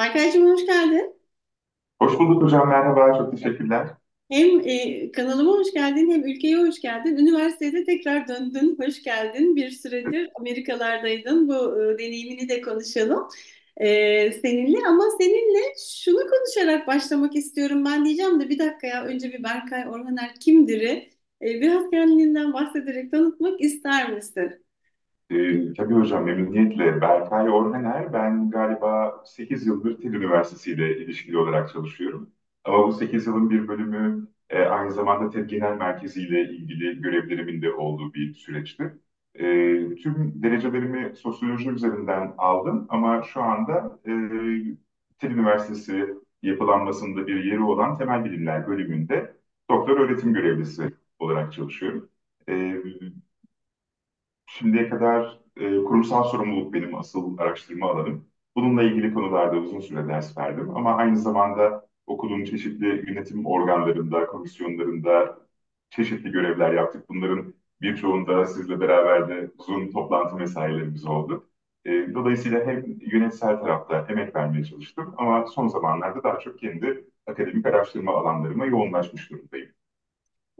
Hakan'cığım hoş geldin. Hoş bulduk hocam, merhaba, çok teşekkürler. Hem e, kanalıma hoş geldin hem ülkeye hoş geldin. Üniversitede tekrar döndün, hoş geldin. Bir süredir Amerikalardaydın. Bu e, deneyimini de konuşalım e, seninle. Ama seninle şunu konuşarak başlamak istiyorum. Ben diyeceğim de bir dakika ya önce bir Berkay Orhaner kimdir'i e, biraz kendinden bahsederek tanıtmak ister misin? Ee, tabii hocam, memnuniyetle. Berkay Orhaner, ben galiba 8 yıldır TED Üniversitesi ile ilişkili olarak çalışıyorum. Ama bu 8 yılın bir bölümü e, aynı zamanda TED Genel Merkezi ile ilgili görevlerimin de olduğu bir süreçti. E, tüm derecelerimi sosyoloji üzerinden aldım ama şu anda e, TED Üniversitesi yapılanmasında bir yeri olan Temel Bilimler bölümünde doktor öğretim görevlisi olarak çalışıyorum. E, Şimdiye kadar e, kurumsal sorumluluk benim asıl araştırma alanım. Bununla ilgili konularda uzun süre ders verdim ama aynı zamanda okulun çeşitli yönetim organlarında, komisyonlarında çeşitli görevler yaptık. Bunların birçoğunda sizle beraber de uzun toplantı mesailerimiz oldu. E, dolayısıyla hem yönetsel tarafta emek vermeye çalıştım ama son zamanlarda daha çok kendi akademik araştırma alanlarıma yoğunlaşmış durumdayım.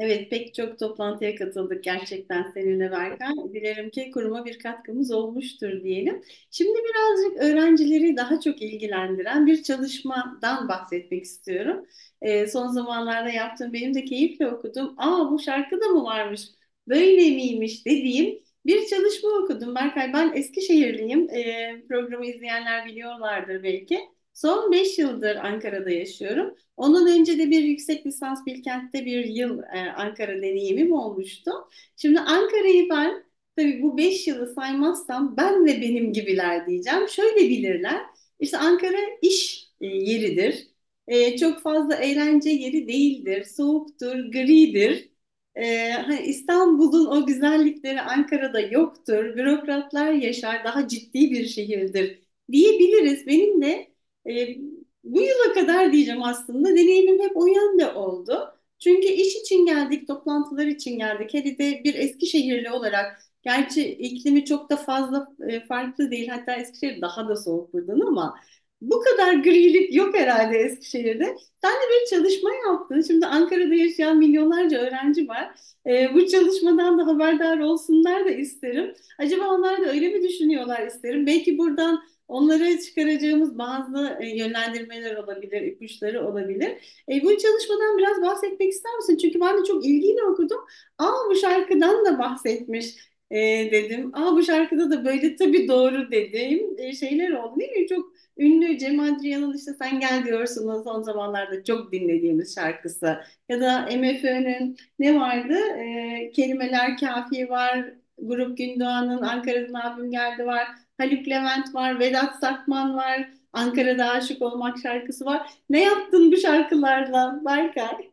Evet, pek çok toplantıya katıldık gerçekten seninle Berkay. Dilerim ki kuruma bir katkımız olmuştur diyelim. Şimdi birazcık öğrencileri daha çok ilgilendiren bir çalışmadan bahsetmek istiyorum. Ee, son zamanlarda yaptığım, benim de keyifle okudum. Aa bu şarkı da mı varmış, böyle miymiş dediğim bir çalışma okudum. Berkay, ben Eskişehirliyim. Ee, programı izleyenler biliyorlardır belki. Son 5 yıldır Ankara'da yaşıyorum. Ondan önce de bir yüksek lisans Bilkent'te bir yıl e, Ankara deneyimim olmuştu. Şimdi Ankara'yı ben tabii bu 5 yılı saymazsam ben ve benim gibiler diyeceğim. Şöyle bilirler. İşte Ankara iş e, yeridir. E, çok fazla eğlence yeri değildir. Soğuktur, gridir. E, hani İstanbul'un o güzellikleri Ankara'da yoktur. Bürokratlar yaşar, daha ciddi bir şehirdir diyebiliriz. Benim de e, bu yıla kadar diyeceğim aslında deneyimim hep o yönde oldu. Çünkü iş için geldik, toplantılar için geldik. Hele de bir Eskişehirli olarak, gerçi iklimi çok da fazla e, farklı değil. Hatta Eskişehir daha da soğuk buradan ama bu kadar grilik yok herhalde Eskişehir'de. Sen de bir çalışma yaptın. Şimdi Ankara'da yaşayan milyonlarca öğrenci var. E, bu çalışmadan da haberdar olsunlar da isterim. Acaba onlar da öyle mi düşünüyorlar isterim. Belki buradan Onlara çıkaracağımız bazı e, yönlendirmeler olabilir, ipuçları olabilir. E, bu çalışmadan biraz bahsetmek ister misin? Çünkü ben de çok ilgiyle okudum. Aa bu şarkıdan da bahsetmiş e, dedim. Aa bu şarkıda da böyle tabii doğru dediğim e, şeyler oldu değil mi? Çok ünlü Cem Adrian'ın işte Sen Gel Diyorsun'un son zamanlarda çok dinlediğimiz şarkısı. Ya da MFÖ'nün ne vardı? E, Kelimeler Kafi var. Grup Gündoğan'ın Ankara'dan abim geldi var. Haluk Levent var, Vedat Sakman var, Ankara'da Aşık Olmak şarkısı var. Ne yaptın bu şarkılarla Berkay?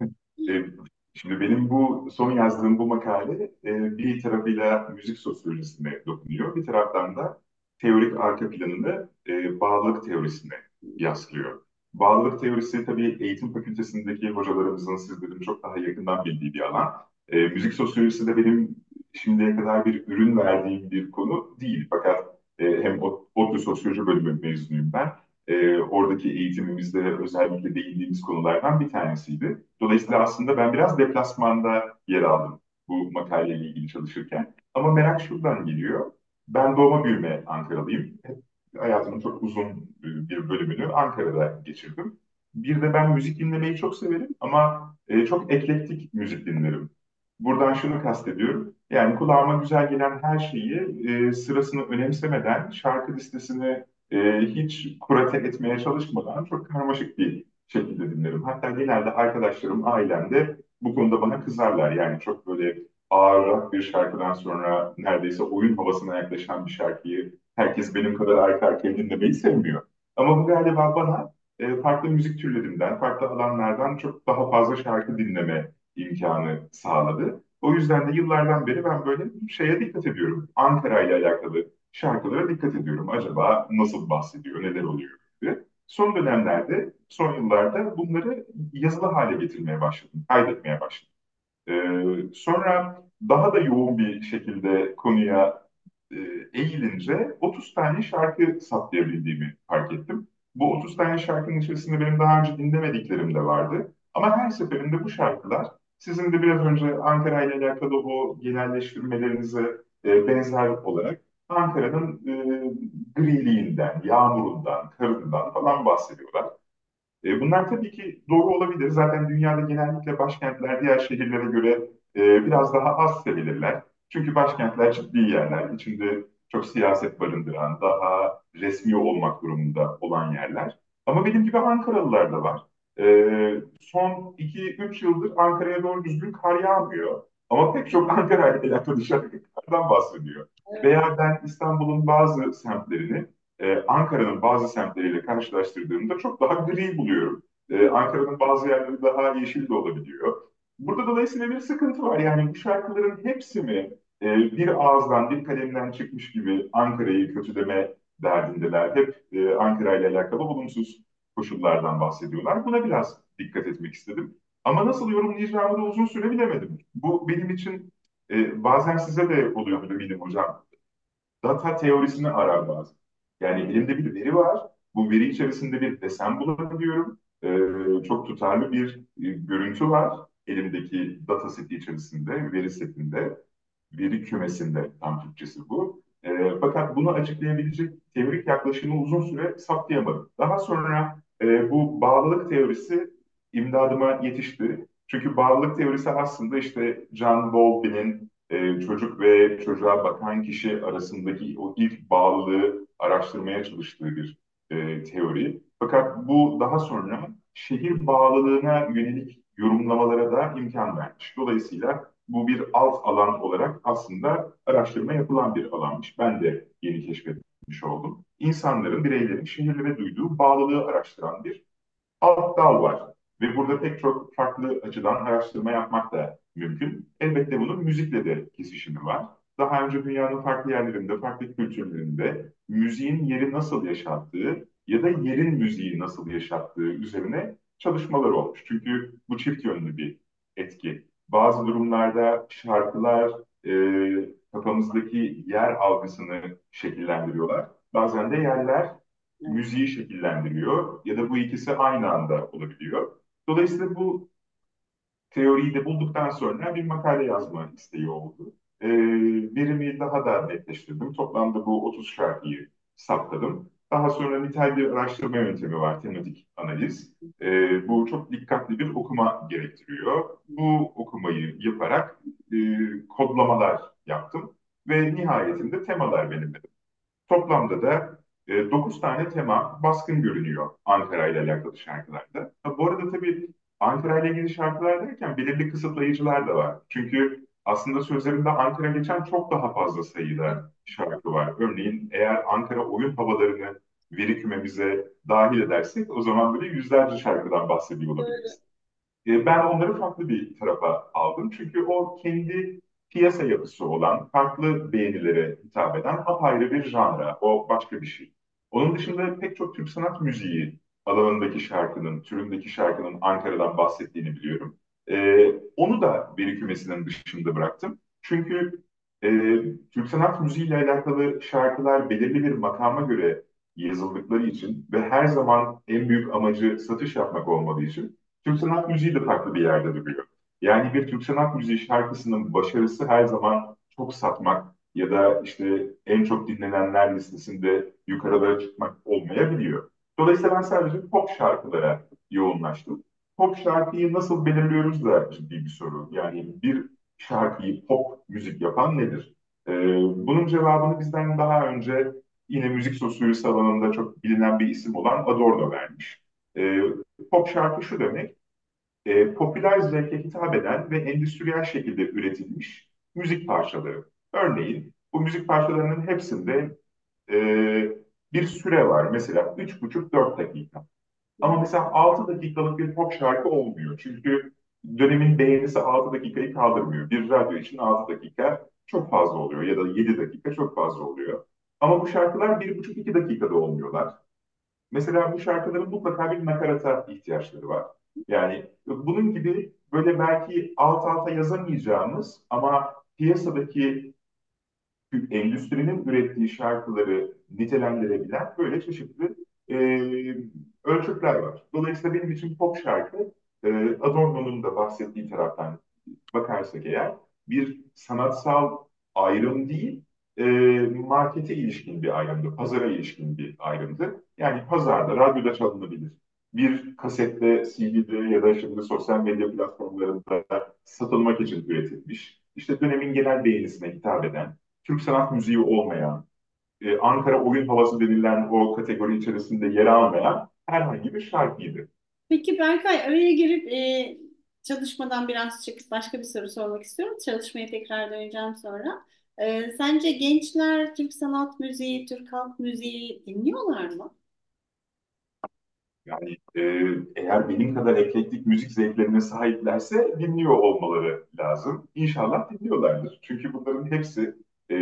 E, Şimdi benim bu son yazdığım bu makale e, bir tarafıyla müzik sosyolojisine dokunuyor, bir taraftan da teorik arka planını e, bağlılık teorisine yaslıyor. Bağlılık teorisi tabii eğitim fakültesindeki hocalarımızın, sizlerin çok daha yakından bildiği bir alan. E, müzik sosyolojisi de benim şimdiye kadar bir ürün verdiğim bir konu değil. Fakat e, hem ODTÜ Sosyoloji Bölümü mezunuyum ben e, oradaki eğitimimizde özellikle değindiğimiz konulardan bir tanesiydi. Dolayısıyla aslında ben biraz deplasmanda yer aldım bu makaleyle ilgili çalışırken. Ama merak şuradan geliyor. Ben doğma büyüme Ankaralıyım. Hep hayatımın çok uzun e, bir bölümünü Ankara'da geçirdim. Bir de ben müzik dinlemeyi çok severim ama e, çok eklektik müzik dinlerim. Buradan şunu kastediyorum. Yani kulağıma güzel gelen her şeyi e, sırasını önemsemeden şarkı listesini e, hiç kurate etmeye çalışmadan çok karmaşık bir şekilde dinlerim. Hatta genelde arkadaşlarım, ailemde bu konuda bana kızarlar. Yani çok böyle ağır bir şarkıdan sonra neredeyse oyun havasına yaklaşan bir şarkıyı herkes benim kadar arka arkaya dinlemeyi sevmiyor. Ama bu galiba bana e, farklı müzik türlerinden, farklı alanlardan çok daha fazla şarkı dinleme imkanı sağladı. O yüzden de yıllardan beri ben böyle şeye dikkat ediyorum. Ankara ile alakalı şarkılara dikkat ediyorum. Acaba nasıl bahsediyor, neler oluyor diye. Son dönemlerde, son yıllarda bunları yazılı hale getirmeye başladım, kaydetmeye başladım. Ee, sonra daha da yoğun bir şekilde konuya e, eğilince 30 tane şarkı saptayabildiğimi fark ettim. Bu 30 tane şarkının içerisinde benim daha önce dinlemediklerim de vardı. Ama her seferinde bu şarkılar sizin de biraz önce Ankara ile alakalı o genelleştirmelerinize e, benzer olarak Ankara'nın e, griliğinden, yağmurundan, karından falan bahsediyorlar. E, bunlar tabii ki doğru olabilir. Zaten dünyada genellikle başkentler diğer şehirlere göre e, biraz daha az sevilirler. Çünkü başkentler ciddi yerler, içinde çok siyaset barındıran, daha resmi olmak durumunda olan yerler. Ama benim gibi Ankaralılar da var. E, son iki üç yıldır Ankara'ya doğru düzgün kar yağmıyor. Ama pek çok Ankara ile alakalı şarkılardan bahsediyor. Evet. Veya ben İstanbul'un bazı semtlerini e, Ankara'nın bazı semtleriyle karşılaştırdığımda çok daha gri buluyorum. E, Ankara'nın bazı yerleri daha yeşil de olabiliyor. Burada dolayısıyla bir sıkıntı var. Yani bu şarkıların hepsi mi e, bir ağızdan, bir kalemden çıkmış gibi Ankara'yı kötüleme derdindeler. Hep e, Ankara ile alakalı olumsuz koşullardan bahsediyorlar. Buna biraz dikkat etmek istedim. Ama nasıl yorumlayacağımı da uzun süre bilemedim. Bu benim için e, bazen size de oluyordur eminim hocam data teorisini arar bazen. Yani elimde bir veri var. Bu veri içerisinde bir desen bulabiliyorum. Ee, çok tutarlı bir e, görüntü var elimdeki data seti içerisinde, veri setinde, veri kümesinde tam Türkçesi bu. Ee, fakat bunu açıklayabilecek teorik yaklaşımı uzun süre saptayamadım. Daha sonra e, bu bağlılık teorisi imdadıma yetişti. Çünkü bağlılık teorisi aslında işte John Bowlby'nin e, çocuk ve çocuğa bakan kişi arasındaki o ilk bağlılığı araştırmaya çalıştığı bir e, teori. Fakat bu daha sonra şehir bağlılığına yönelik yorumlamalara da imkan vermiş. Dolayısıyla bu bir alt alan olarak aslında araştırma yapılan bir alanmış. Ben de yeni keşfetmiş oldum. İnsanların, bireylerin şehirlere duyduğu bağlılığı araştıran bir alt dal var. Ve burada pek çok farklı açıdan araştırma yapmak da mümkün. Elbette bunun müzikle de kesişimi var. Daha önce dünyanın farklı yerlerinde, farklı kültürlerinde müziğin yeri nasıl yaşattığı ya da yerin müziği nasıl yaşattığı üzerine çalışmalar olmuş. Çünkü bu çift yönlü bir etki. Bazı durumlarda şarkılar e, kafamızdaki yer algısını şekillendiriyorlar. Bazen de yerler müziği şekillendiriyor ya da bu ikisi aynı anda olabiliyor. Dolayısıyla bu teoriyi de bulduktan sonra bir makale yazma isteği oldu. Ee, birimi daha da netleştirdim. Toplamda bu 30 şarkıyı saptadım. Daha sonra nitel bir araştırma yöntemi var, tematik analiz. Ee, bu çok dikkatli bir okuma gerektiriyor. Bu okumayı yaparak e, kodlamalar yaptım ve nihayetinde temalar belirledim. Toplamda da e, 9 tane tema baskın görünüyor Ankara ile alakalı şarkılarda. Bu arada tabii Ankara ile ilgili şarkılar derken belirli kısıtlayıcılar da var. Çünkü aslında sözlerinde Ankara geçen çok daha fazla sayıda şarkı var. Örneğin eğer Ankara oyun havalarını veri kümemize dahil edersek o zaman böyle yüzlerce şarkıdan bahsediyor olabiliriz. E, Ben onları farklı bir tarafa aldım. Çünkü o kendi piyasa yapısı olan, farklı beğenilere hitap eden apayrı bir janra. O başka bir şey. Onun dışında pek çok Türk sanat müziği alanındaki şarkının, türündeki şarkının Ankara'dan bahsettiğini biliyorum. E, onu da veri dışında bıraktım. Çünkü e, Türk sanat müziği ile alakalı şarkılar belirli bir makama göre yazıldıkları için ve her zaman en büyük amacı satış yapmak olmadığı için Türk sanat müziği de farklı bir yerde duruyor. Yani bir Türk sanat müziği şarkısının başarısı her zaman çok satmak ya da işte en çok dinlenenler listesinde yukarılara çıkmak olmayabiliyor. Dolayısıyla ben sadece pop şarkılara yoğunlaştım. Pop şarkıyı nasıl belirliyoruz da ciddi bir soru. Yani bir şarkıyı pop müzik yapan nedir? Ee, bunun cevabını bizden daha önce yine müzik sosyolojisi alanında çok bilinen bir isim olan Adorno vermiş. Ee, pop şarkı şu demek, e, popüler zevke hitap eden ve endüstriyel şekilde üretilmiş müzik parçaları. Örneğin bu müzik parçalarının hepsinde e, bir süre var. Mesela üç buçuk dört dakika. Ama mesela 6 dakikalık bir pop şarkı olmuyor. Çünkü dönemin beğenisi 6 dakikayı kaldırmıyor. Bir radyo için 6 dakika çok fazla oluyor ya da 7 dakika çok fazla oluyor. Ama bu şarkılar bir buçuk iki dakikada olmuyorlar. Mesela bu şarkıların mutlaka bir nakarata ihtiyaçları var. Yani bunun gibi böyle belki alt alta yazamayacağımız ama piyasadaki endüstrinin ürettiği şarkıları nitelendirebilen böyle çeşitli e, ölçütler var. Dolayısıyla benim için pop şarkı e, Adorno'nun da bahsettiği taraftan bakarsak eğer bir sanatsal ayrım değil, e, markete ilişkin bir ayrımdı, pazara ilişkin bir ayrımdı. Yani pazarda, radyoda çalınabilir. Bir kasette, CD'de ya da şimdi sosyal medya platformlarında satılmak için üretilmiş, işte dönemin genel beğenisine hitap eden, Türk sanat müziği olmayan, e, Ankara oyun havası denilen o kategori içerisinde yer almayan herhangi bir şarkıydı. Peki Berkay araya girip e, çalışmadan biraz çıkıp başka bir soru sormak istiyorum. Çalışmaya tekrar döneceğim sonra. E, sence gençler Türk sanat müziği, Türk halk müziği dinliyorlar mı? Yani e, eğer benim kadar eklektik müzik zevklerine sahiplerse dinliyor olmaları lazım. İnşallah dinliyorlardır. Çünkü bunların hepsi e,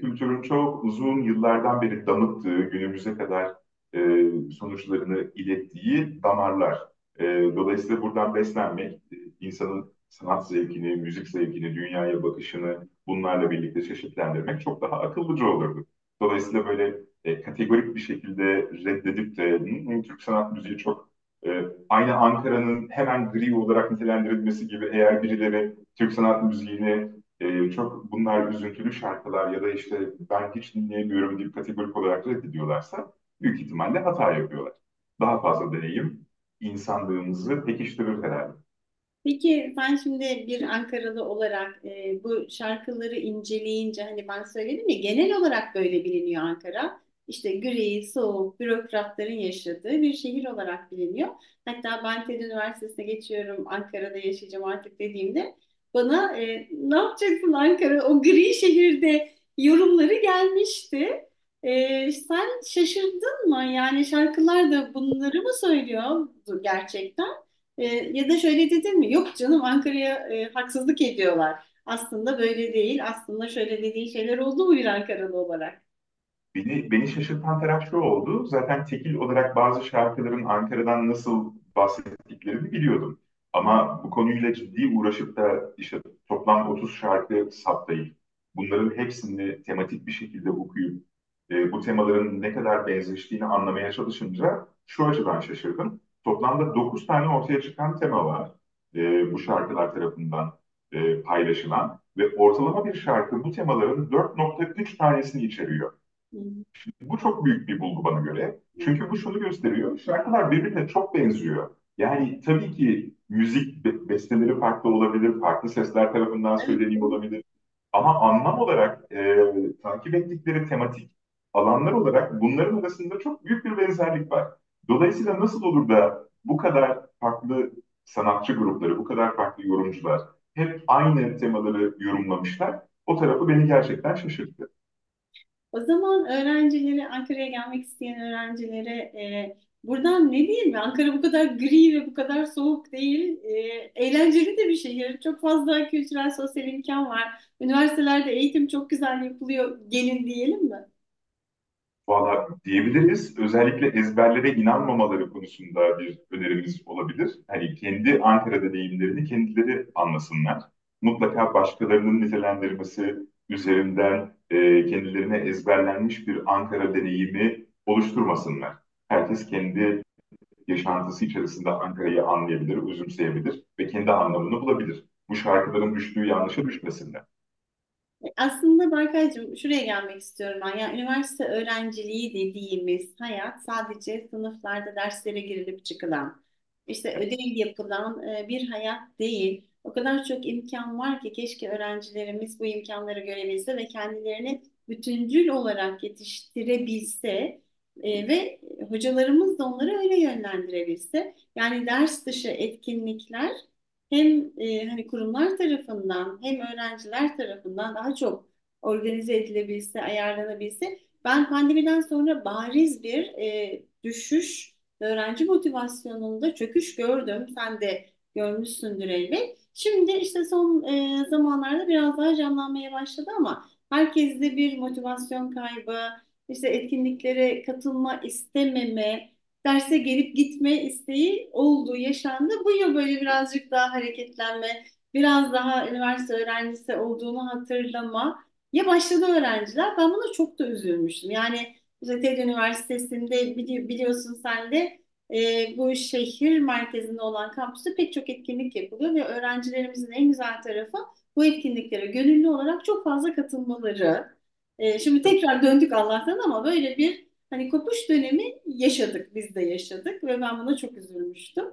kültürün çok uzun yıllardan beri damıttığı, günümüze kadar e, sonuçlarını ilettiği damarlar. E, dolayısıyla buradan beslenmek, e, insanın sanat zevkini, müzik zevkini, dünyaya bakışını bunlarla birlikte çeşitlendirmek çok daha akıllıca olurdu. Dolayısıyla böyle e, kategorik bir şekilde reddedip de "Hı, Türk sanat müziği çok e, aynı Ankara'nın hemen gri olarak nitelendirilmesi gibi eğer birileri Türk sanat müziğini e, çok bunlar üzüntülü şarkılar ya da işte ben hiç dinleyemiyorum deyip kategorik olarak reddediyorlarsa büyük ihtimalle hata yapıyorlar. Daha fazla deneyim insanlığımızı pekiştirir herhalde. Peki sen şimdi bir Ankaralı olarak e, bu şarkıları inceleyince hani ben söyledim ya genel olarak böyle biliniyor Ankara. İşte gri, soğuk, bürokratların yaşadığı bir şehir olarak biliniyor. Hatta ben TED Üniversitesi'ne geçiyorum, Ankara'da yaşayacağım artık dediğimde bana e, ne yapacaksın Ankara o gri şehirde yorumları gelmişti. E, sen şaşırdın mı? Yani şarkılar da bunları mı söylüyordu gerçekten? E, ya da şöyle dedin mi? Yok canım Ankara'ya e, haksızlık ediyorlar. Aslında böyle değil. Aslında şöyle dediğin şeyler oldu mu bir Ankaralı olarak? Beni, beni şaşırtan taraf şu oldu. Zaten tekil olarak bazı şarkıların Ankara'dan nasıl bahsettiklerini biliyordum. Ama bu konuyla ciddi uğraşıp da işte toplam 30 şarkı saptayıp bunların hepsini tematik bir şekilde okuyup e, bu temaların ne kadar benzeştiğini anlamaya çalışınca şu açıdan şaşırdım. Toplamda 9 tane ortaya çıkan tema var e, bu şarkılar tarafından e, paylaşılan ve ortalama bir şarkı bu temaların 4.3 tanesini içeriyor. Hı Bu çok büyük bir bulgu bana göre. Çünkü bu şunu gösteriyor. Şarkılar birbirine çok benziyor. Yani tabii ki müzik be- besteleri farklı olabilir, farklı sesler tarafından söyleniyor olabilir. Ama anlam olarak e, takip ettikleri tematik alanlar olarak bunların arasında çok büyük bir benzerlik var. Dolayısıyla nasıl olur da bu kadar farklı sanatçı grupları, bu kadar farklı yorumcular hep aynı temaları yorumlamışlar? O tarafı beni gerçekten şaşırttı. O zaman öğrencileri, Ankara'ya gelmek isteyen öğrencilere e, buradan ne diyeyim mi? Ankara bu kadar gri ve bu kadar soğuk değil. E, eğlenceli de bir şehir. Çok fazla kültürel, sosyal imkan var. Üniversitelerde eğitim çok güzel yapılıyor. Gelin diyelim mi? Valla diyebiliriz. Özellikle ezberlere inanmamaları konusunda bir önerimiz olabilir. Hani kendi Ankara deneyimlerini kendileri anlasınlar. Mutlaka başkalarının nitelendirmesi üzerinden e, kendilerine ezberlenmiş bir Ankara deneyimi oluşturmasınlar. Herkes kendi yaşantısı içerisinde Ankara'yı anlayabilir, özümseyebilir ve kendi anlamını bulabilir. Bu şarkıların düştüğü yanlışa düşmesinler. Aslında Berkaycığım şuraya gelmek istiyorum ben. Yani üniversite öğrenciliği dediğimiz hayat sadece sınıflarda derslere girilip çıkılan, işte ödev yapılan e, bir hayat değil. O kadar çok imkan var ki keşke öğrencilerimiz bu imkanları görebilse ve kendilerini bütüncül olarak yetiştirebilse e, ve hocalarımız da onları öyle yönlendirebilse. Yani ders dışı etkinlikler hem e, hani kurumlar tarafından hem öğrenciler tarafından daha çok organize edilebilse, ayarlanabilse ben pandemiden sonra bariz bir e, düşüş öğrenci motivasyonunda çöküş gördüm. Sen de görmüşsündür elbet. Şimdi işte son e, zamanlarda biraz daha canlanmaya başladı ama herkeste bir motivasyon kaybı, işte etkinliklere katılma istememe, derse gelip gitme isteği oldu, yaşandı. Bu yıl böyle birazcık daha hareketlenme, biraz daha üniversite öğrencisi olduğunu hatırlama ya başladı öğrenciler. Ben buna çok da üzülmüştüm. Yani TED Üniversitesi'nde bili- biliyorsun sen de e, bu şehir merkezinde olan kampüste pek çok etkinlik yapılıyor ve öğrencilerimizin en güzel tarafı bu etkinliklere gönüllü olarak çok fazla katılmaları. E, şimdi tekrar döndük Allah'tan ama böyle bir hani kopuş dönemi yaşadık, biz de yaşadık ve ben buna çok üzülmüştüm.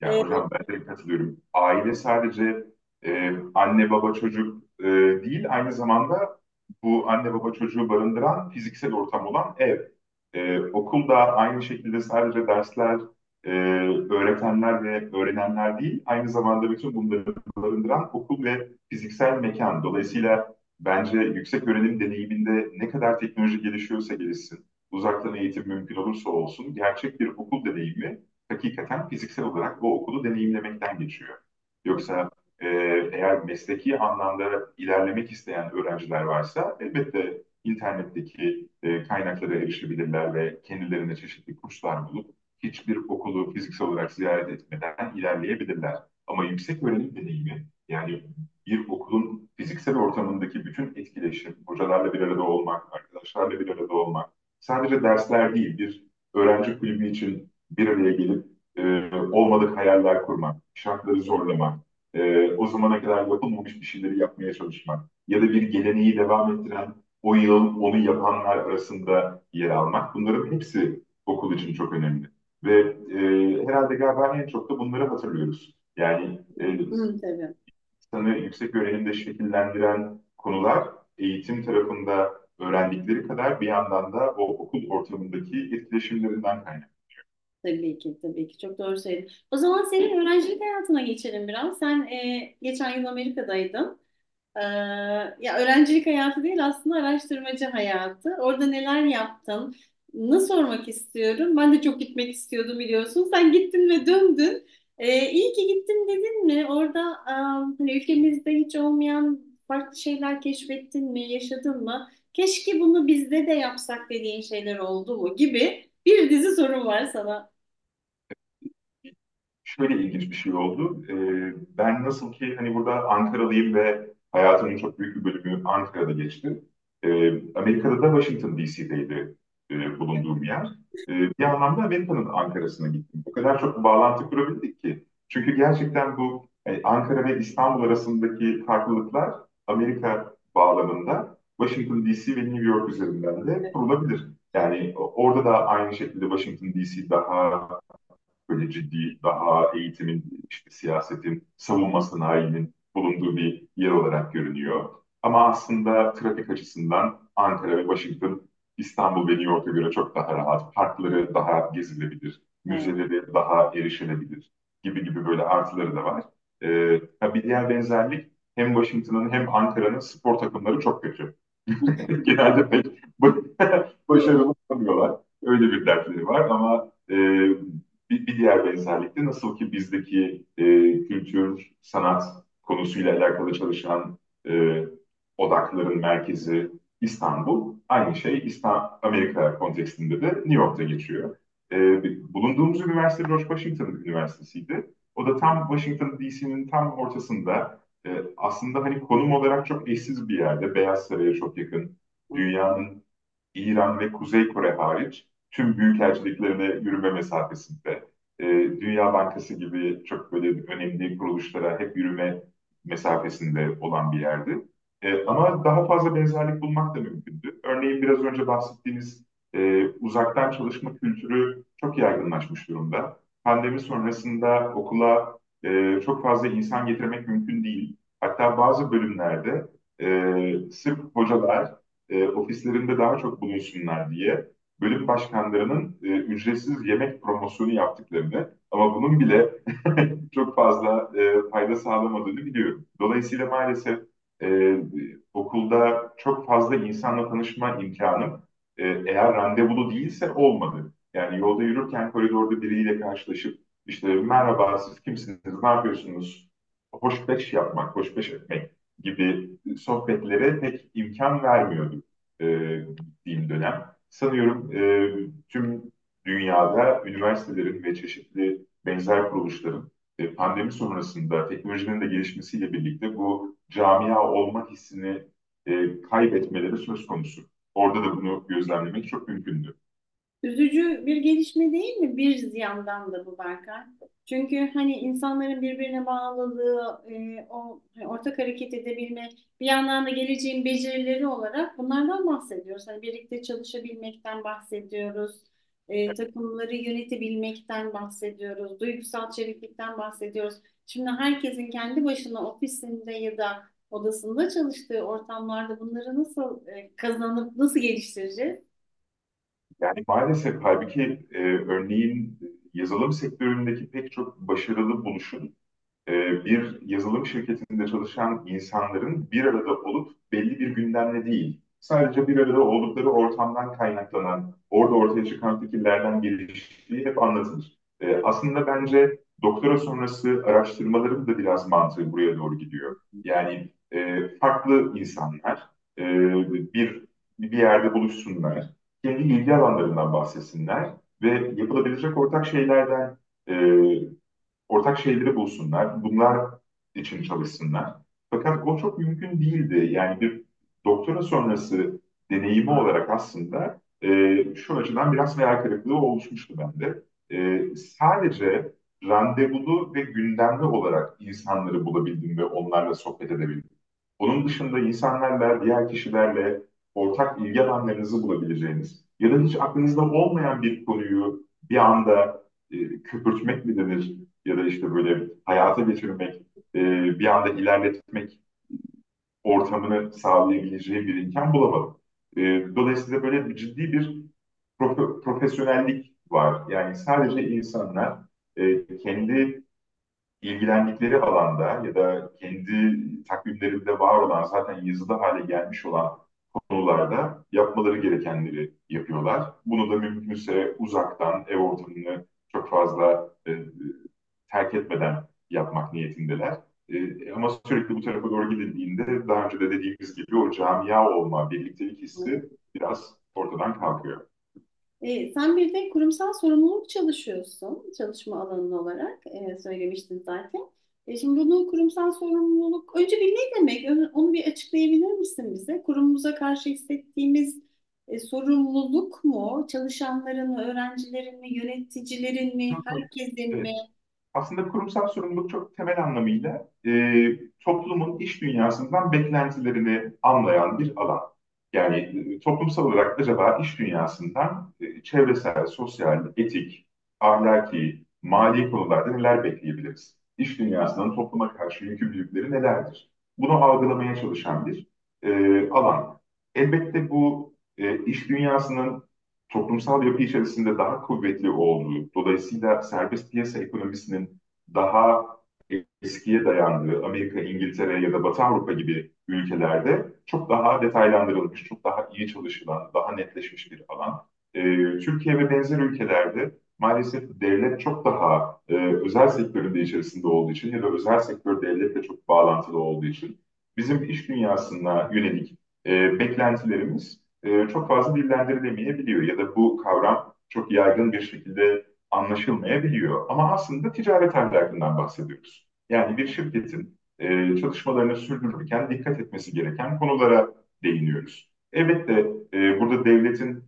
Ya E, hocam ben de katılıyorum. Aile sadece e, anne baba çocuk e, değil, aynı zamanda bu anne baba çocuğu barındıran fiziksel ortam olan ev. E, okul da aynı şekilde sadece dersler, e, öğretenler ve öğrenenler değil, aynı zamanda bütün bunları barındıran okul ve fiziksel mekan. Dolayısıyla bence yüksek öğrenim deneyiminde ne kadar teknoloji gelişiyorsa gelişsin, uzaktan eğitim mümkün olursa olsun, gerçek bir okul deneyimi hakikaten fiziksel olarak o okulu deneyimlemekten geçiyor. Yoksa e, eğer mesleki anlamda ilerlemek isteyen öğrenciler varsa elbette internetteki e, kaynaklara erişebilirler ve kendilerine çeşitli kurslar bulup hiçbir okulu fiziksel olarak ziyaret etmeden ilerleyebilirler. Ama yüksek öğrenim deneyimi yani bir okulun fiziksel ortamındaki bütün etkileşim, hocalarla bir arada olmak, arkadaşlarla bir arada olmak, sadece dersler değil, bir öğrenci kulübü için bir araya gelip e, olmadık hayaller kurmak, şartları zorlamak, e, o zamana kadar yapılmamış bir şeyleri yapmaya çalışmak ya da bir geleneği devam ettiren o yıl onu yapanlar arasında yer almak bunların hepsi okul için çok önemli. Ve e, herhalde galiba en çok da bunları hatırlıyoruz. Yani e, hı, tabii. insanı yüksek öğrenimde şekillendiren konular eğitim tarafında öğrendikleri kadar bir yandan da o okul ortamındaki etkileşimlerinden kaynaklanıyor. Tabii ki, tabii ki. Çok doğru söyledin. O zaman senin öğrencilik hayatına geçelim biraz. Sen e, geçen yıl Amerika'daydın. Ee, ya öğrencilik hayatı değil aslında araştırmacı hayatı. Orada neler yaptın? Ne sormak istiyorum? Ben de çok gitmek istiyordum biliyorsun. Sen gittin ve döndün. Ee, iyi ki gittin dedin mi? Orada am, hani ülkemizde hiç olmayan farklı şeyler keşfettin mi? Yaşadın mı? Keşke bunu bizde de yapsak dediğin şeyler oldu mu? Gibi bir dizi sorum var sana. Şöyle ilginç bir şey oldu. Ee, ben nasıl ki hani burada Ankaralıyım ve hayatımın çok büyük bir bölümü Ankara'da geçti. Ee, Amerika'da da Washington DC'deydi e, bulunduğum yer. Ee, bir anlamda Amerika'nın Ankara'sına gittim. O kadar çok bağlantı kurabildik ki. Çünkü gerçekten bu e, Ankara ve İstanbul arasındaki farklılıklar Amerika bağlamında Washington DC ve New York üzerinden de kurulabilir. Yani orada da aynı şekilde Washington DC daha böyle ciddi, daha eğitimin, işte siyasetin, savunma sanayinin bulunduğu bir yer olarak görünüyor. Ama aslında trafik açısından Ankara ve Washington, İstanbul ve New York'a göre çok daha rahat, parkları daha gezilebilir, müzeleri daha erişilebilir gibi gibi böyle artıları da var. Ee, bir diğer benzerlik hem Washington'ın hem Ankara'nın spor takımları çok kötü. Genelde pek başarılı olamıyorlar. Öyle bir dertleri var ama e, bir, bir diğer benzerlik de nasıl ki bizdeki e, kültür, sanat konusuyla alakalı çalışan e, odakların merkezi İstanbul, aynı şey İstanbul, Amerika kontekstinde de New York'ta geçiyor. E, bulunduğumuz üniversite George Washington Üniversitesi'ydi. O da tam Washington DC'nin tam ortasında e, aslında hani konum olarak çok eşsiz bir yerde. Beyaz Saray'a çok yakın. Dünyanın İran ve Kuzey Kore hariç tüm büyükelçiliklerine yürüme mesafesinde. E, Dünya Bankası gibi çok böyle önemli kuruluşlara hep yürüme mesafesinde olan bir yerdi. E, ama daha fazla benzerlik bulmak da mümkündü. Örneğin biraz önce bahsettiğiniz e, uzaktan çalışma kültürü çok yaygınlaşmış durumda. Pandemi sonrasında okula e, çok fazla insan getirmek mümkün değil. Hatta bazı bölümlerde e, sırf hocalar e, ofislerinde daha çok bulunsunlar diye bölüm başkanlarının e, ücretsiz yemek promosyonu yaptıklarını ama bunun bile çok fazla e, fayda sağlamadığını biliyorum. Dolayısıyla maalesef e, okulda çok fazla insanla tanışma imkanım e, eğer randevulu değilse olmadı. Yani yolda yürürken koridorda biriyle karşılaşıp işte merhaba siz kimsiniz, ne yapıyorsunuz, hoşbeş yapmak, hoşbeş etmek gibi sohbetlere pek imkan vermiyordu e, dönem. Sanıyorum e, tüm dünyada üniversitelerin ve çeşitli benzer kuruluşların e, pandemi sonrasında teknolojinin de gelişmesiyle birlikte bu camia olma hissini e, kaybetmeleri söz konusu. orada da bunu gözlemlemek çok mümkündü. Üzücü bir gelişme değil mi? Bir yandan da bu Berkay. Çünkü hani insanların birbirine bağlılığı, e, o hani ortak hareket edebilme, bir yandan da geleceğin becerileri olarak bunlardan bahsediyoruz. Hani birlikte çalışabilmekten bahsediyoruz, e, takımları yönetebilmekten bahsediyoruz, duygusal çeviklikten bahsediyoruz. Şimdi herkesin kendi başına ofisinde ya da odasında çalıştığı ortamlarda bunları nasıl e, kazanıp nasıl geliştireceğiz? Yani maalesef halbuki e, örneğin yazılım sektöründeki pek çok başarılı buluşun e, bir yazılım şirketinde çalışan insanların bir arada olup belli bir gündemle değil, sadece bir arada oldukları ortamdan kaynaklanan, orada ortaya çıkan fikirlerden geliştiği hep anlatılır. E, aslında bence doktora sonrası araştırmaların da biraz mantığı buraya doğru gidiyor. Yani e, farklı insanlar e, bir bir yerde buluşsunlar, kendi ilgi alanlarından bahsetsinler ve yapılabilecek ortak şeylerden e, ortak şeyleri bulsunlar, bunlar için çalışsınlar. Fakat o çok mümkün değildi. Yani bir doktora sonrası deneyimi olarak aslında e, şu açıdan biraz hayal kırıklığı oluşmuştu bende. E, sadece randevulu ve gündemli olarak insanları bulabildim ve onlarla sohbet edebildim. Onun dışında insanlarla, diğer kişilerle ortak ilgi alanlarınızı bulabileceğiniz ya da hiç aklınızda olmayan bir konuyu bir anda e, köpürtmek mi denir ya da işte böyle hayata geçirmek, e, bir anda ilerletmek ortamını sağlayabileceği bir imkan bulamadım. E, dolayısıyla böyle ciddi bir profe- profesyonellik var. Yani sadece insanlar e, kendi ilgilendikleri alanda ya da kendi takvimlerinde var olan zaten yazılı hale gelmiş olan konularda yapmaları gerekenleri yapıyorlar. Bunu da mümkünse uzaktan ev ortamını çok fazla e, terk etmeden yapmak niyetindeler. E, ama sürekli bu tarafa doğru gidildiğinde daha önce de dediğimiz gibi o camia olma, birliktelik hissi biraz ortadan kalkıyor. E, sen bir de kurumsal sorumluluk çalışıyorsun, çalışma alanın olarak e, söylemiştin zaten. E, şimdi bunu kurumsal sorumluluk, önce bir ne demek? Onu bir açıklayabilir misin bize? Kurumumuza karşı hissettiğimiz e, sorumluluk mu? Çalışanların mı, öğrencilerin mi, yöneticilerin mi, herkesin mi? Aslında kurumsal sorumluluk çok temel anlamıyla e, toplumun iş dünyasından beklentilerini anlayan bir alan. Yani e, toplumsal olarak acaba iş dünyasından e, çevresel, sosyal, etik, ahlaki, mali konularda neler bekleyebiliriz? İş dünyasının topluma karşı yükümlülükleri nelerdir? Bunu algılamaya çalışan bir e, alan. Elbette bu e, iş dünyasının toplumsal yapı içerisinde daha kuvvetli olduğu, dolayısıyla serbest piyasa ekonomisinin daha eskiye dayandığı Amerika, İngiltere ya da Batı Avrupa gibi ülkelerde çok daha detaylandırılmış, çok daha iyi çalışılan, daha netleşmiş bir alan. Ee, Türkiye ve benzer ülkelerde maalesef devlet çok daha e, özel sektörün de içerisinde olduğu için ya da özel sektör devletle çok bağlantılı olduğu için bizim iş dünyasına yönelik e, beklentilerimiz e, çok fazla dillendirilemeyebiliyor ya da bu kavram çok yaygın bir şekilde anlaşılmayabiliyor. Ama aslında ticaret ahlakından bahsediyoruz. Yani bir şirketin e, çalışmalarını sürdürürken dikkat etmesi gereken konulara değiniyoruz. Elbette e, burada devletin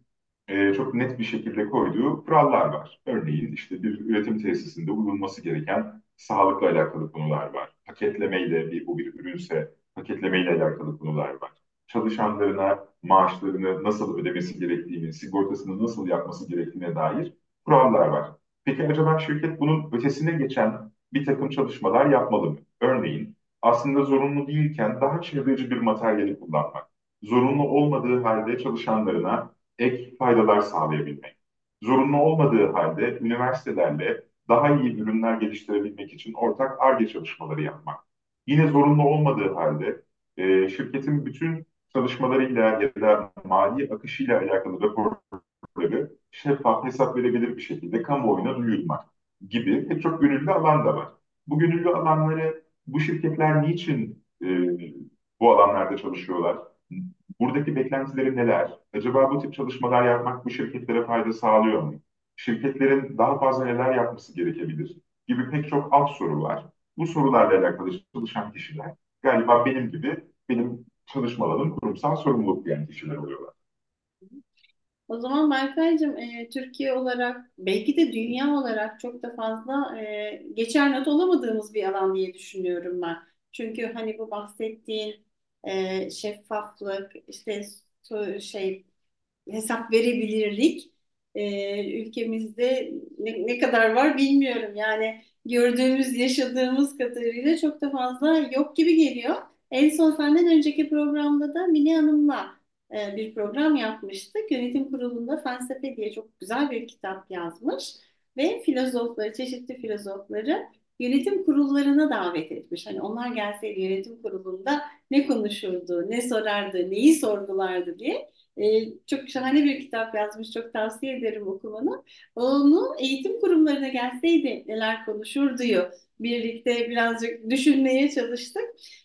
e, çok net bir şekilde koyduğu kurallar var. Örneğin işte bir üretim tesisinde uyulması gereken sağlıkla alakalı konular var. Paketlemeyle bir, bu bir ürünse paketlemeyle alakalı konular var çalışanlarına maaşlarını nasıl ödemesi gerektiğini, sigortasını nasıl yapması gerektiğine dair kurallar var. Peki acaba şirket bunun ötesine geçen bir takım çalışmalar yapmalı mı? Örneğin aslında zorunlu değilken daha çevreci bir materyali kullanmak, zorunlu olmadığı halde çalışanlarına ek faydalar sağlayabilmek, zorunlu olmadığı halde üniversitelerle daha iyi ürünler geliştirebilmek için ortak Ar-Ge çalışmaları yapmak. Yine zorunlu olmadığı halde e, şirketin bütün çalışmalarıyla ya da mali akışıyla alakalı raporları şeffaf, hesap verebilir bir şekilde kamuoyuna duyurmak gibi pek çok gönüllü alan da var. Bu gönüllü alanları bu şirketler niçin e, bu alanlarda çalışıyorlar? Buradaki beklentileri neler? Acaba bu tip çalışmalar yapmak bu şirketlere fayda sağlıyor mu? Şirketlerin daha fazla neler yapması gerekebilir? Gibi pek çok alt soru var. Bu sorularla alakalı çalışan kişiler galiba benim gibi benim çalışma alanım kurumsal sorumluluk diyen kişiler oluyorlar. O zaman Berkaycığım e, Türkiye olarak belki de dünya olarak çok da fazla e, geçer not olamadığımız bir alan diye düşünüyorum ben. Çünkü hani bu bahsettiğin e, şeffaflık, işte şey hesap verebilirlik e, ülkemizde ne, ne kadar var bilmiyorum. Yani gördüğümüz, yaşadığımız kadarıyla çok da fazla yok gibi geliyor. En son senden önceki programda da Mine Hanım'la e, bir program yapmıştık. Yönetim Kurulu'nda Felsefe diye çok güzel bir kitap yazmış ve filozofları, çeşitli filozofları yönetim kurullarına davet etmiş. Hani onlar gelseydi yönetim kurulunda ne konuşurdu, ne sorardı, neyi sorgulardı diye. Ee, çok şahane bir kitap yazmış. Çok tavsiye ederim okumanı. Onu eğitim kurumlarına gelseydi neler konuşur diyor. Birlikte birazcık düşünmeye çalıştık.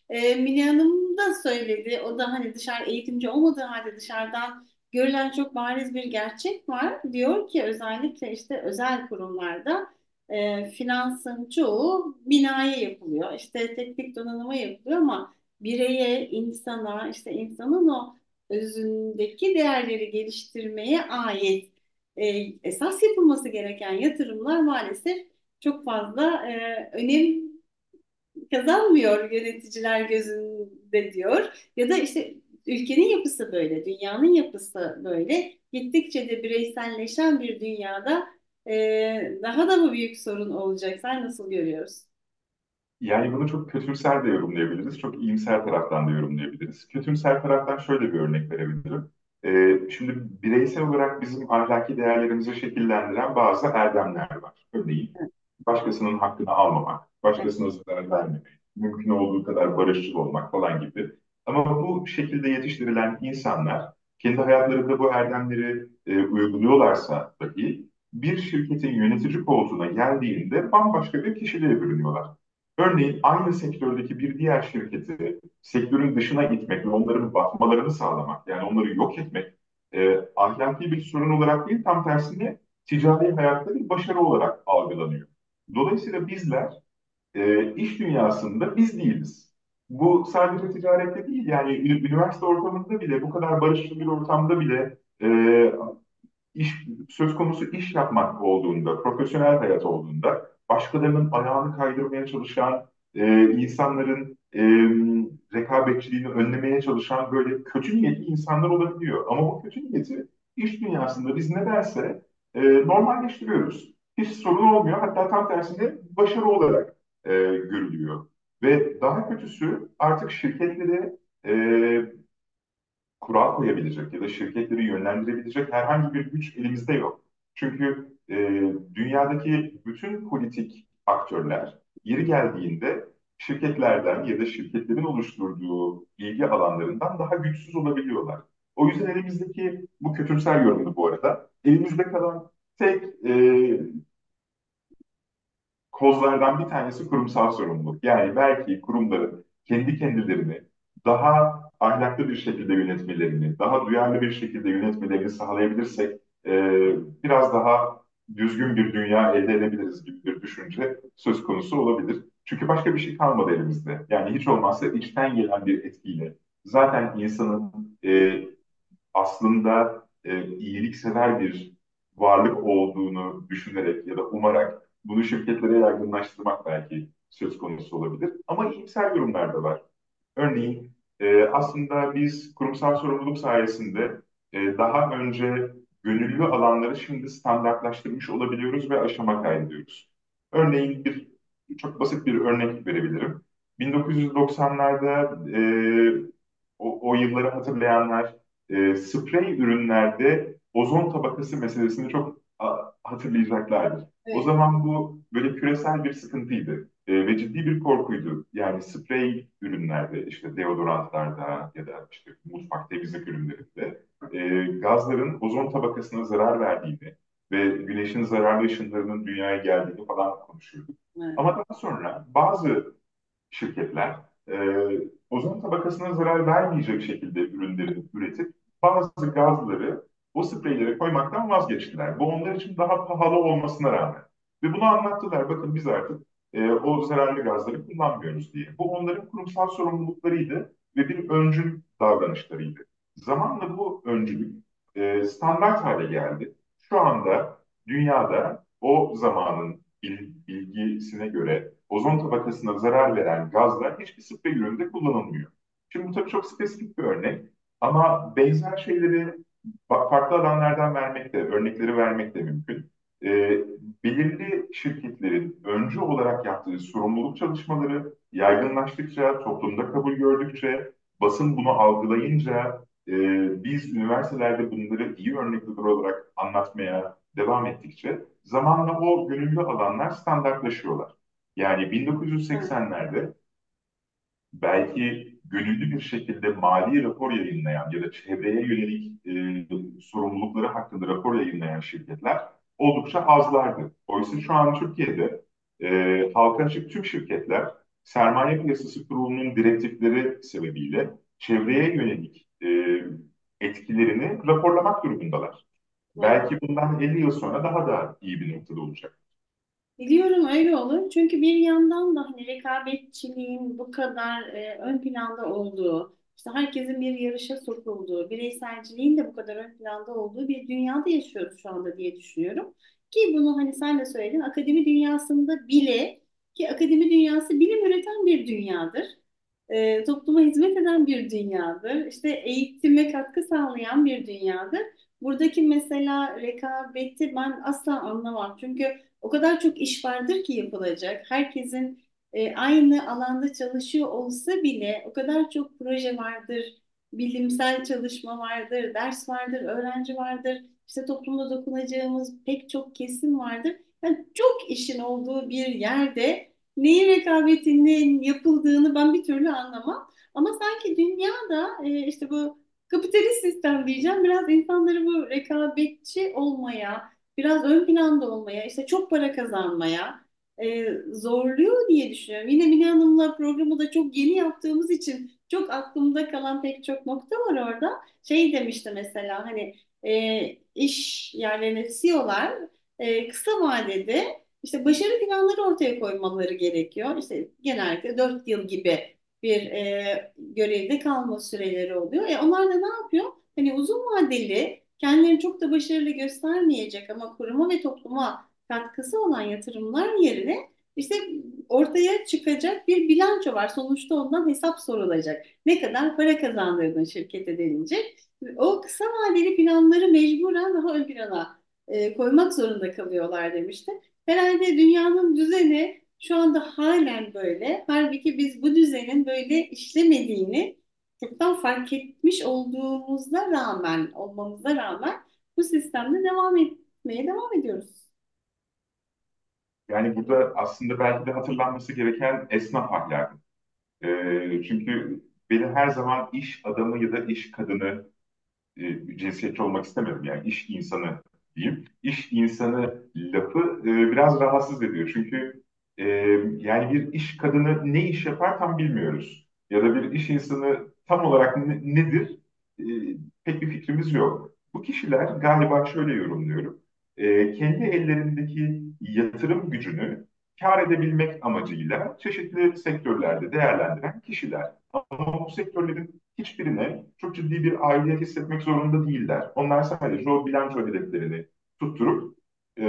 Ee, Mine Hanım da söyledi. O da hani dışarı eğitimci olmadığı halde dışarıdan görülen çok bariz bir gerçek var. Diyor ki özellikle işte özel kurumlarda e, finansın çoğu binaya yapılıyor. İşte teknik donanıma yapılıyor ama bireye, insana, işte insanın o özündeki değerleri geliştirmeye ait e, esas yapılması gereken yatırımlar maalesef çok fazla e, önem kazanmıyor yöneticiler gözünde diyor. Ya da işte ülkenin yapısı böyle, dünyanın yapısı böyle. Gittikçe de bireyselleşen bir dünyada e, daha da mı büyük sorun olacak? Sen nasıl görüyorsun? Yani bunu çok kötümser de yorumlayabiliriz, çok iyimser taraftan da yorumlayabiliriz. Kötümser taraftan şöyle bir örnek verebilirim. Ee, şimdi bireysel olarak bizim ahlaki değerlerimizi şekillendiren bazı erdemler var. Örneğin başkasının hakkını almamak, başkasına zarar vermemek, mümkün olduğu kadar barışçıl olmak falan gibi. Ama bu şekilde yetiştirilen insanlar kendi hayatlarında bu erdemleri e, uyguluyorlarsa dahi bir şirketin yönetici koltuğuna geldiğinde bambaşka bir kişiliğe bürünüyorlar. Örneğin aynı sektördeki bir diğer şirketi sektörün dışına itmek ve onların batmalarını sağlamak, yani onları yok etmek e, ahlaki bir sorun olarak değil, tam tersine ticari hayatta bir başarı olarak algılanıyor. Dolayısıyla bizler e, iş dünyasında biz değiliz. Bu sadece ticarette değil, yani üniversite ortamında bile, bu kadar barışçıl bir ortamda bile e, iş söz konusu iş yapmak olduğunda, profesyonel hayat olduğunda başkalarının ayağını kaydırmaya çalışan, e, insanların e, rekabetçiliğini önlemeye çalışan böyle kötü niyetli insanlar olabiliyor. Ama bu kötü niyeti iş dünyasında biz nedense e, normalleştiriyoruz. Hiç sorun olmuyor. Hatta tam tersine başarı olarak e, görülüyor. Ve daha kötüsü artık şirketlere e, kural koyabilecek ya da şirketleri yönlendirebilecek herhangi bir güç elimizde yok. Çünkü e, dünyadaki bütün politik aktörler yeri geldiğinde şirketlerden ya da şirketlerin oluşturduğu ilgi alanlarından daha güçsüz olabiliyorlar. O yüzden elimizdeki bu kötümser yorumdu bu arada. Elimizde kalan tek e, kozlardan bir tanesi kurumsal sorumluluk. Yani belki kurumların kendi kendilerini daha ahlaklı bir şekilde yönetmelerini, daha duyarlı bir şekilde yönetmelerini sağlayabilirsek e, biraz daha düzgün bir dünya elde edebiliriz gibi bir düşünce söz konusu olabilir. Çünkü başka bir şey kalmadı elimizde. Yani hiç olmazsa içten gelen bir etkiyle zaten insanın e, aslında e, iyiliksever bir varlık olduğunu düşünerek ya da umarak bunu şirketlere yaygınlaştırmak belki söz konusu olabilir. Ama iyimser yorumlar da var. Örneğin e, aslında biz kurumsal sorumluluk sayesinde e, daha önce gönüllü alanları şimdi standartlaştırmış olabiliyoruz ve aşama kaydediyoruz. Örneğin bir çok basit bir örnek verebilirim. 1990'larda e, o, o yılları hatırlayanlar e, sprey ürünlerde ozon tabakası meselesini çok a, hatırlayacaklardır. O Evet. zaman bu böyle küresel bir sıkıntıydı E, ve ciddi bir korkuydu. Yani sprey ürünlerde işte deodorantlarda ya da işte mutfak temizlik ürünlerinde e, gazların ozon tabakasına zarar verdiğini ve güneşin zararlı ışınlarının dünyaya geldiğini falan konuşuyorduk. Evet. Ama daha sonra bazı şirketler e, ozon tabakasına zarar vermeyecek şekilde ürünleri üretip bazı gazları o spreylere koymaktan vazgeçtiler. Bu onlar için daha pahalı olmasına rağmen. Ve bunu anlattılar. Bakın biz artık e, o zararlı gazları kullanmıyoruz diye. Bu onların kurumsal sorumluluklarıydı ve bir öncül davranışlarıydı. Zamanla bu öncülük e, standart hale geldi. Şu anda dünyada o zamanın bil- bilgisine göre ozon tabakasına zarar veren gazlar hiçbir sprey üründe kullanılmıyor. Şimdi bu tabii çok spesifik bir örnek ama benzer şeyleri farklı alanlardan vermek de, örnekleri vermek de mümkün. E, belirli şirketlerin öncü olarak yaptığı sorumluluk çalışmaları yaygınlaştıkça, toplumda kabul gördükçe, basın bunu algılayınca, e, biz üniversitelerde bunları iyi örnekler olarak anlatmaya devam ettikçe zamanla o gönüllü alanlar standartlaşıyorlar. Yani 1980'lerde belki gönüllü bir şekilde mali rapor yayınlayan ya da çevreye yönelik e, sorumlulukları hakkında rapor yayınlayan şirketler oldukça azlardı. Oysa şu an Türkiye'de e, halka açık tüm şirketler sermaye piyasası kurulunun direktifleri sebebiyle çevreye yönelik e, etkilerini raporlamak durumundalar. Belki bundan 50 yıl sonra daha da iyi bir noktada olacak. Biliyorum öyle olur. Çünkü bir yandan da hani rekabetçiliğin bu kadar e, ön planda olduğu, işte herkesin bir yarışa sokulduğu, bireyselciliğin de bu kadar ön planda olduğu bir dünyada yaşıyoruz şu anda diye düşünüyorum. Ki bunu hani sen de söyledin, akademi dünyasında bile ki akademi dünyası bilim üreten bir dünyadır. E, topluma hizmet eden bir dünyadır. İşte eğitime katkı sağlayan bir dünyadır. Buradaki mesela rekabeti ben asla anlamam. Çünkü o kadar çok iş vardır ki yapılacak. Herkesin e, aynı alanda çalışıyor olsa bile o kadar çok proje vardır, bilimsel çalışma vardır, ders vardır, öğrenci vardır. İşte toplumda dokunacağımız pek çok kesim vardır. Yani çok işin olduğu bir yerde neyin rekabetinin yapıldığını ben bir türlü anlamam. Ama sanki dünyada e, işte bu kapitalist sistem diyeceğim biraz insanları bu rekabetçi olmaya, biraz ön planda olmaya, işte çok para kazanmaya e, zorluyor diye düşünüyorum. Yine Mine Hanım'la programı da çok yeni yaptığımız için çok aklımda kalan pek çok nokta var orada. Şey demişti mesela hani e, iş yerlerine CEO'lar e, kısa vadede işte başarı planları ortaya koymaları gerekiyor. İşte genellikle 4 yıl gibi bir e, görevde kalma süreleri oluyor. E onlar da ne yapıyor? Hani uzun vadeli kendilerini çok da başarılı göstermeyecek ama kuruma ve topluma katkısı olan yatırımlar yerine işte ortaya çıkacak bir bilanço var. Sonuçta ondan hesap sorulacak. Ne kadar para kazandırdın şirkete denince. O kısa vadeli planları mecburen daha ön plana e, koymak zorunda kalıyorlar demişti. Herhalde dünyanın düzeni şu anda halen böyle. Halbuki biz bu düzenin böyle işlemediğini çoktan fark etmiş olduğumuzda rağmen, olmamıza rağmen bu sistemde devam etmeye devam ediyoruz. Yani burada aslında belki de hatırlanması gereken esnaf ahlakı. Ee, çünkü beni her zaman iş adamı ya da iş kadını e, cinsiyetçi olmak istemedim. Yani iş insanı diyeyim. İş insanı lafı e, biraz rahatsız ediyor. Çünkü e, yani bir iş kadını ne iş yapar tam bilmiyoruz. Ya da bir iş insanı tam olarak ne- nedir e, pek bir fikrimiz yok. Bu kişiler galiba şöyle yorumluyorum. E, kendi ellerindeki yatırım gücünü kâr edebilmek amacıyla çeşitli sektörlerde değerlendiren kişiler. Ama bu sektörlerin hiçbirine çok ciddi bir aidiyet hissetmek zorunda değiller. Onlar sadece o bilanço hedeflerini tutturup e,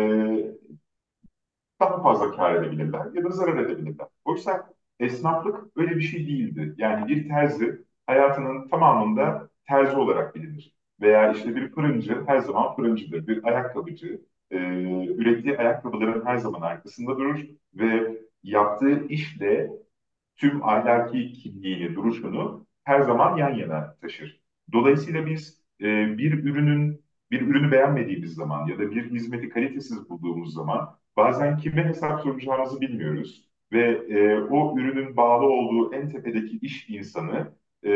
daha fazla kâr edebilirler ya da zarar edebilirler. Oysa esnaflık öyle bir şey değildi. Yani bir terzi hayatının tamamında terzi olarak bilinir. Veya işte bir fırıncı her zaman fırıncıdır. Bir ayakkabıcı e, ürettiği ayakkabıların her zaman arkasında durur ve yaptığı işle tüm ahlaki kimliğini, duruşunu her zaman yan yana taşır. Dolayısıyla biz e, bir ürünün bir ürünü beğenmediğimiz zaman ya da bir hizmeti kalitesiz bulduğumuz zaman bazen kime hesap soracağımızı bilmiyoruz ve e, o ürünün bağlı olduğu en tepedeki iş insanı e,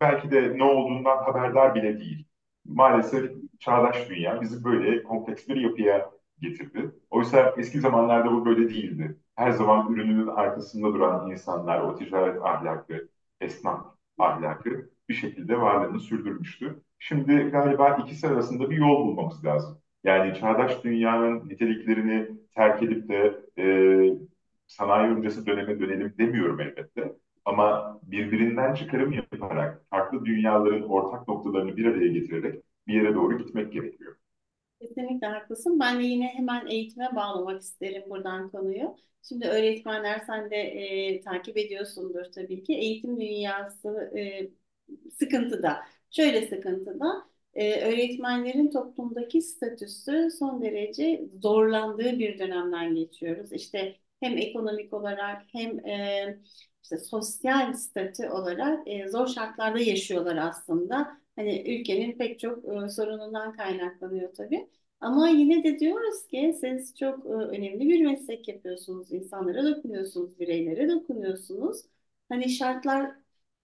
belki de ne olduğundan haberdar bile değil. Maalesef çağdaş dünya bizi böyle kompleks bir yapıya getirdi. Oysa eski zamanlarda bu böyle değildi. Her zaman ürününün arkasında duran insanlar, o ticaret ahlakı, esnaf ahlakı bir şekilde varlığını sürdürmüştü. Şimdi galiba ikisi arasında bir yol bulmamız lazım. Yani çağdaş dünyanın niteliklerini terk edip de e, sanayi öncesi döneme dönelim demiyorum elbette. Ama birbirinden çıkarım yaparak, farklı dünyaların ortak noktalarını bir araya getirerek bir yere doğru gitmek gerekiyor. Kesinlikle haklısın. Ben de yine hemen eğitime bağlamak isterim buradan konuyu. Şimdi öğretmenler sen de e, takip ediyorsundur tabii ki. Eğitim dünyası e, sıkıntıda. Şöyle sıkıntıda. E, öğretmenlerin toplumdaki statüsü son derece zorlandığı bir dönemden geçiyoruz. İşte hem ekonomik olarak hem e, işte sosyal statü olarak e, zor şartlarda yaşıyorlar aslında. Hani ülkenin pek çok e, sorunundan kaynaklanıyor tabii. Ama yine de diyoruz ki siz çok e, önemli bir meslek yapıyorsunuz. İnsanlara dokunuyorsunuz, bireylere dokunuyorsunuz. Hani şartlar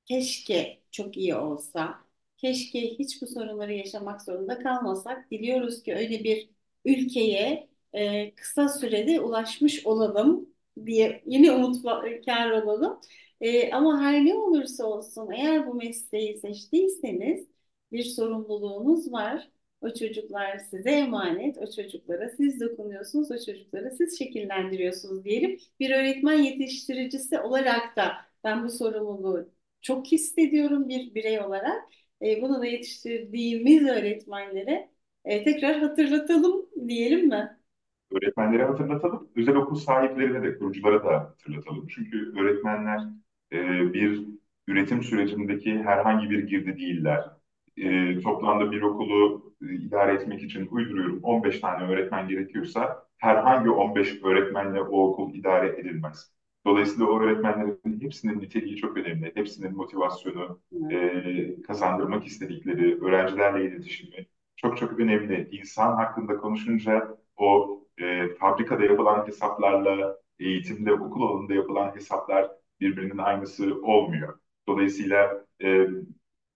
keşke çok iyi olsa. Keşke hiç bu sorunları yaşamak zorunda kalmasak. Diliyoruz ki öyle bir ülkeye e, kısa sürede ulaşmış olalım diye yine umutkar olalım. E, ama her ne olursa olsun eğer bu mesleği seçtiyseniz bir sorumluluğunuz var. O çocuklar size emanet, o çocuklara siz dokunuyorsunuz, o çocuklara siz şekillendiriyorsunuz diyelim. Bir öğretmen yetiştiricisi olarak da ben bu sorumluluğu çok hissediyorum bir birey olarak. E, bunu da yetiştirdiğimiz öğretmenlere e, tekrar hatırlatalım diyelim mi? Öğretmenlere hatırlatalım, özel okul sahiplerine de, kuruculara da hatırlatalım. Çünkü öğretmenler e, bir üretim sürecindeki herhangi bir girdi değiller. E, toplamda bir okulu e, idare etmek için uyduruyorum 15 tane öğretmen gerekiyorsa herhangi 15 öğretmenle o okul idare edilmez. Dolayısıyla o öğretmenlerin hepsinin niteliği çok önemli. Hepsinin motivasyonu, e, kazandırmak istedikleri, öğrencilerle iletişimi çok çok önemli. İnsan hakkında konuşunca o e, fabrikada yapılan hesaplarla eğitimde, okul alanında yapılan hesaplar birbirinin aynısı olmuyor. Dolayısıyla e,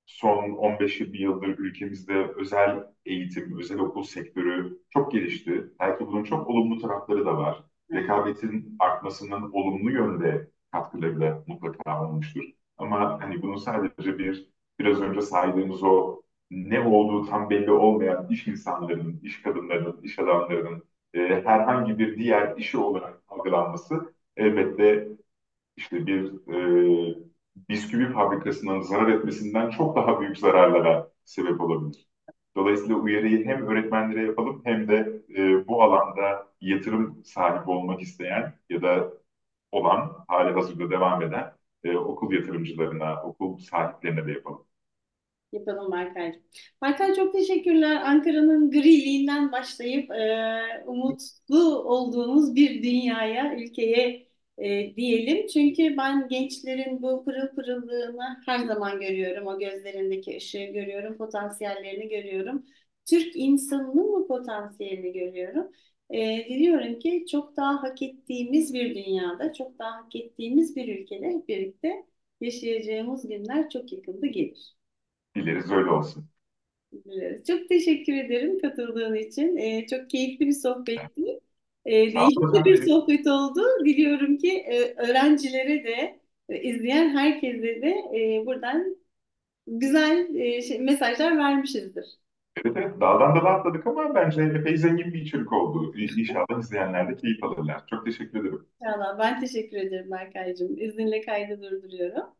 son 15-20 yıldır ülkemizde özel eğitim, özel okul sektörü çok gelişti. Belki bunun çok olumlu tarafları da var. Rekabetin artmasının olumlu yönde katkıları da mutlaka olmuştur. Ama hani bunun sadece bir biraz önce saydığımız o ne olduğu tam belli olmayan iş insanlarının, iş kadınlarının, iş adamlarının e, herhangi bir diğer işi olarak algılanması elbette işte bir e, bisküvi fabrikasının zarar etmesinden çok daha büyük zararlara sebep olabilir. Dolayısıyla uyarıyı hem öğretmenlere yapalım hem de e, bu alanda yatırım sahibi olmak isteyen ya da olan, hali hazırda devam eden e, okul yatırımcılarına, okul sahiplerine de yapalım. Yapalım Berkay'cığım. Berkay çok teşekkürler. Ankara'nın griliğinden başlayıp e, umutlu olduğumuz bir dünyaya, ülkeye e, diyelim. Çünkü ben gençlerin bu pırıl pırıllığını her zaman görüyorum. O gözlerindeki ışığı görüyorum, potansiyellerini görüyorum. Türk insanının bu potansiyelini görüyorum. E, diliyorum ki çok daha hak ettiğimiz bir dünyada, çok daha hak ettiğimiz bir ülkede hep birlikte yaşayacağımız günler çok yakında gelir. Dileriz öyle olsun. Çok teşekkür ederim katıldığın için. Ee, çok keyifli bir sohbetti. Ee, değişik bir sohbet oldu. Diliyorum ki e, öğrencilere de, e, izleyen herkese de e, buradan güzel e, şey, mesajlar vermişizdir. Evet, evet, dağdan dala atladık ama bence epey zengin bir içerik oldu. İnşallah izleyenler de keyif alırlar. Çok teşekkür ederim. İnşallah. Ben teşekkür ederim Berkaycığım. İzninle kaydı durduruyorum.